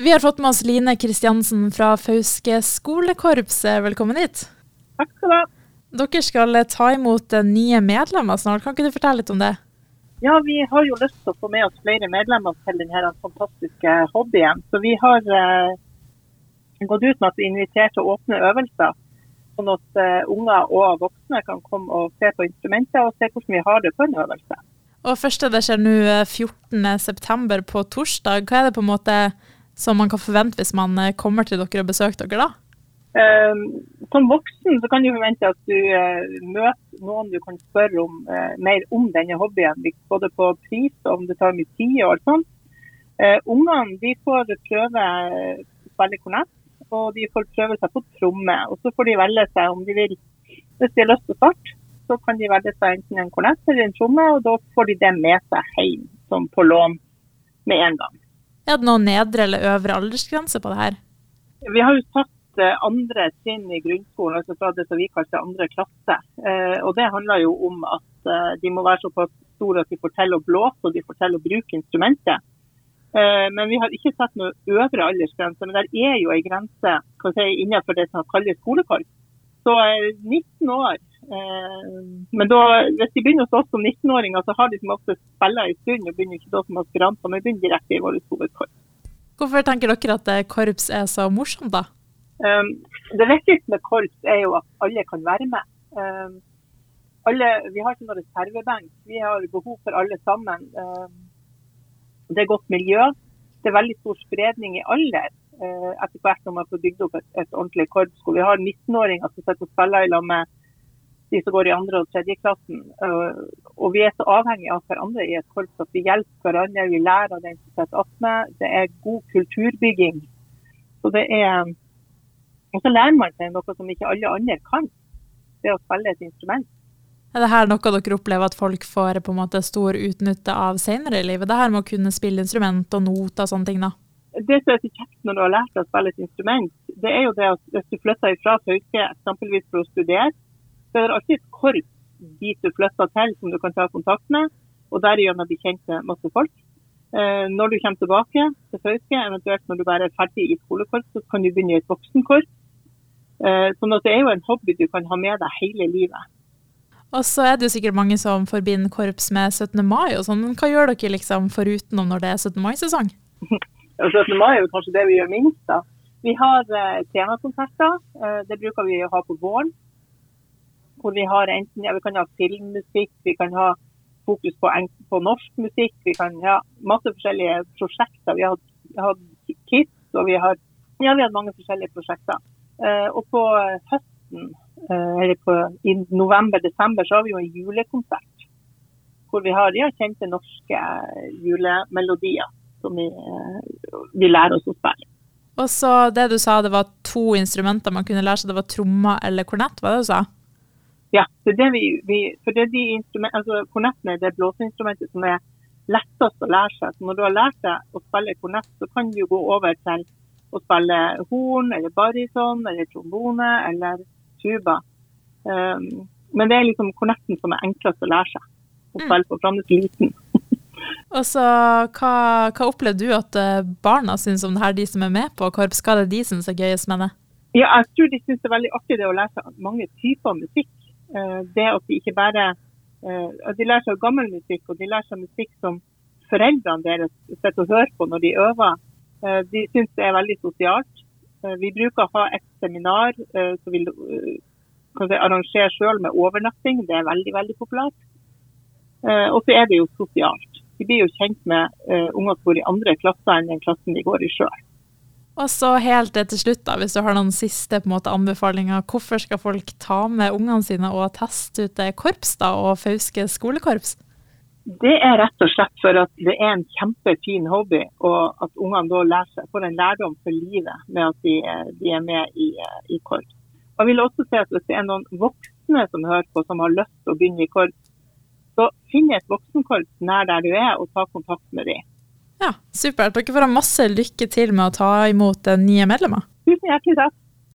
Vi har fått med oss Line Kristiansen fra Fauske skolekorps. Velkommen hit. Takk skal du ha. Dere skal ta imot nye medlemmer snart. Kan ikke du fortelle litt om det? Ja, Vi har jo lyst til å få med oss flere medlemmer til denne fantastiske hobbyen. Så vi har eh, gått ut med at vi inviterer til åpne øvelser. Sånn at eh, unger og voksne kan komme og se på instrumentet og se hvordan vi har det på en øvelse. Og første det skjer nå 14.9. på torsdag. Hva er det på en måte som man kan forvente hvis man eh, kommer til dere og besøker dere da? Uh, som voksen så kan du forvente at du uh, møter noen du kan spørre om, uh, mer om denne hobbyen. Både på pris og om det tar mye tid og alt sånt. Ungene de får prøve spille kornett, og de får prøve seg på tromme. Og så får de velge seg om de vil, hvis de har lyst til starte, så kan de velge seg enten en kornett eller en tromme, og da får de det med seg hjem som på lån med en gang. Er det noen nedre eller øvre aldersgrense på det her? Vi har jo satt eh, andre trinn i grunnskolen, altså fra det som vi kaller andre klasse. Eh, og Det handler jo om at eh, de må være såpass store at de får til å blåse og de får til å bruke instrumentet. Men vi har ikke satt noe øvre aldersgrense. Men det er jo en grense si, innenfor det som kalles skolekorps. Så 19 år. Men da, hvis de begynner hos oss som 19-åringer, så har de som ofte spilla en stund og begynner ikke da som aspiranter, men begynner direkte i vårt hovedkorps. Hvorfor tenker dere at korps er så morsomt, da? Um, det viktigste med korps er jo at alle kan være med. Um, alle, vi har ikke noen reservebenk. Vi har behov for alle sammen. Um, det er godt miljø. Det er veldig stor spredning i alder uh, etter hvert når man får bygd opp et, et ordentlig korps. Vi har 19-åringer som sitter og spiller i lag med de som går i andre og tredje klassen. Og vi er så avhengige av hverandre i et korps at vi hjelper hverandre. Vi lærer av den som sitter attmed. Det er god kulturbygging. Så det er Og så lærer man seg noe som ikke alle andre kan. Det å spille et instrument. Er det her noe dere opplever at folk får på en måte stor utnytte av senere i livet? Det her med å kunne spille instrument og noter og sånne ting, da? Det som er så kjekt når du har lært deg å spille et instrument, det er jo det at hvis du flytter fra Fauske eksempelvis for å studere, så er det alltid et korps dit du flytter til som du kan ta kontakt med, og derigjennom bli kjent med masse folk. Eh, når du kommer tilbake til Fauske, eventuelt når du bare er ferdig i skolekorps, så kan du begynne i et voksenkorps. Eh, sånn at det er jo en hobby du kan ha med deg hele livet. Og så er det jo sikkert mange som forbinder korps med 17. mai og sånn. Men hva gjør dere liksom forutenom når det er 17. mai-sesong? 17. mai er jo kanskje det vi gjør minst, da. Vi har eh, temakonserter. Eh, det bruker vi å ha på våren hvor vi har enten ja, vi kan ha filmmusikk, vi kan ha fokus på, på norsk musikk, vi kan ha masse forskjellige prosjekter. Vi har hatt KISS, og vi har, ja, vi har mange forskjellige prosjekter. Uh, og på høsten, uh, eller på, i november-desember, så har vi jo en julekonsert. Hvor vi har ja, kjente norske julemelodier som vi, uh, vi lærer oss å spille. Og så det du sa, det var to instrumenter man kunne lære seg. Det var trommer eller kornett, var det du sa? Ja, det er det vi, vi for det er de altså Kornetten er det blåseinstrumentet som er lettest å lære seg. Så når du har lært deg å spille kornett, så kan du gå over til å spille horn eller baryton eller trombone eller tuba. Um, men det er liksom kornetten som er enklest å lære seg å spille på, er liten. Og så, hva, hva opplevde du at eh, barna syns om det her, de som er med på korps? Hva er det de syns er gøyest med det? Ja, jeg tror de syns det er veldig artig det å lære seg mange typer musikk. Eh, det at de ikke bare eh, at de lærer seg gammel musikk, og de lærer seg musikk som foreldrene deres sitter og hører på når de øver. Eh, de syns det er veldig sosialt. Vi bruker å ha et seminar som vi kan arrangerer selv med overnatting. Det er veldig veldig populært. Og så er det jo sosialt. De blir jo kjent med unger som går i andre klasser enn den klassen de går i sjøl. Og så helt til slutt, da, hvis du har noen siste måte, anbefalinger. Hvorfor skal folk ta med ungene sine og teste ut korps da, og Fauske skolekorps? Det er rett og slett for at det er en kjempefin hobby, og at ungene da leser, får en lærdom for livet med at de, de er med i, i korps. Og jeg vil også si at Hvis det er noen voksne som hører på som har lyst til å begynne i korps, så finn et voksenkorps nær der du er, og ta kontakt med dem. Ja, supert. Dere får ha masse lykke til med å ta imot nye medlemmer. Tusen hjertelig takk.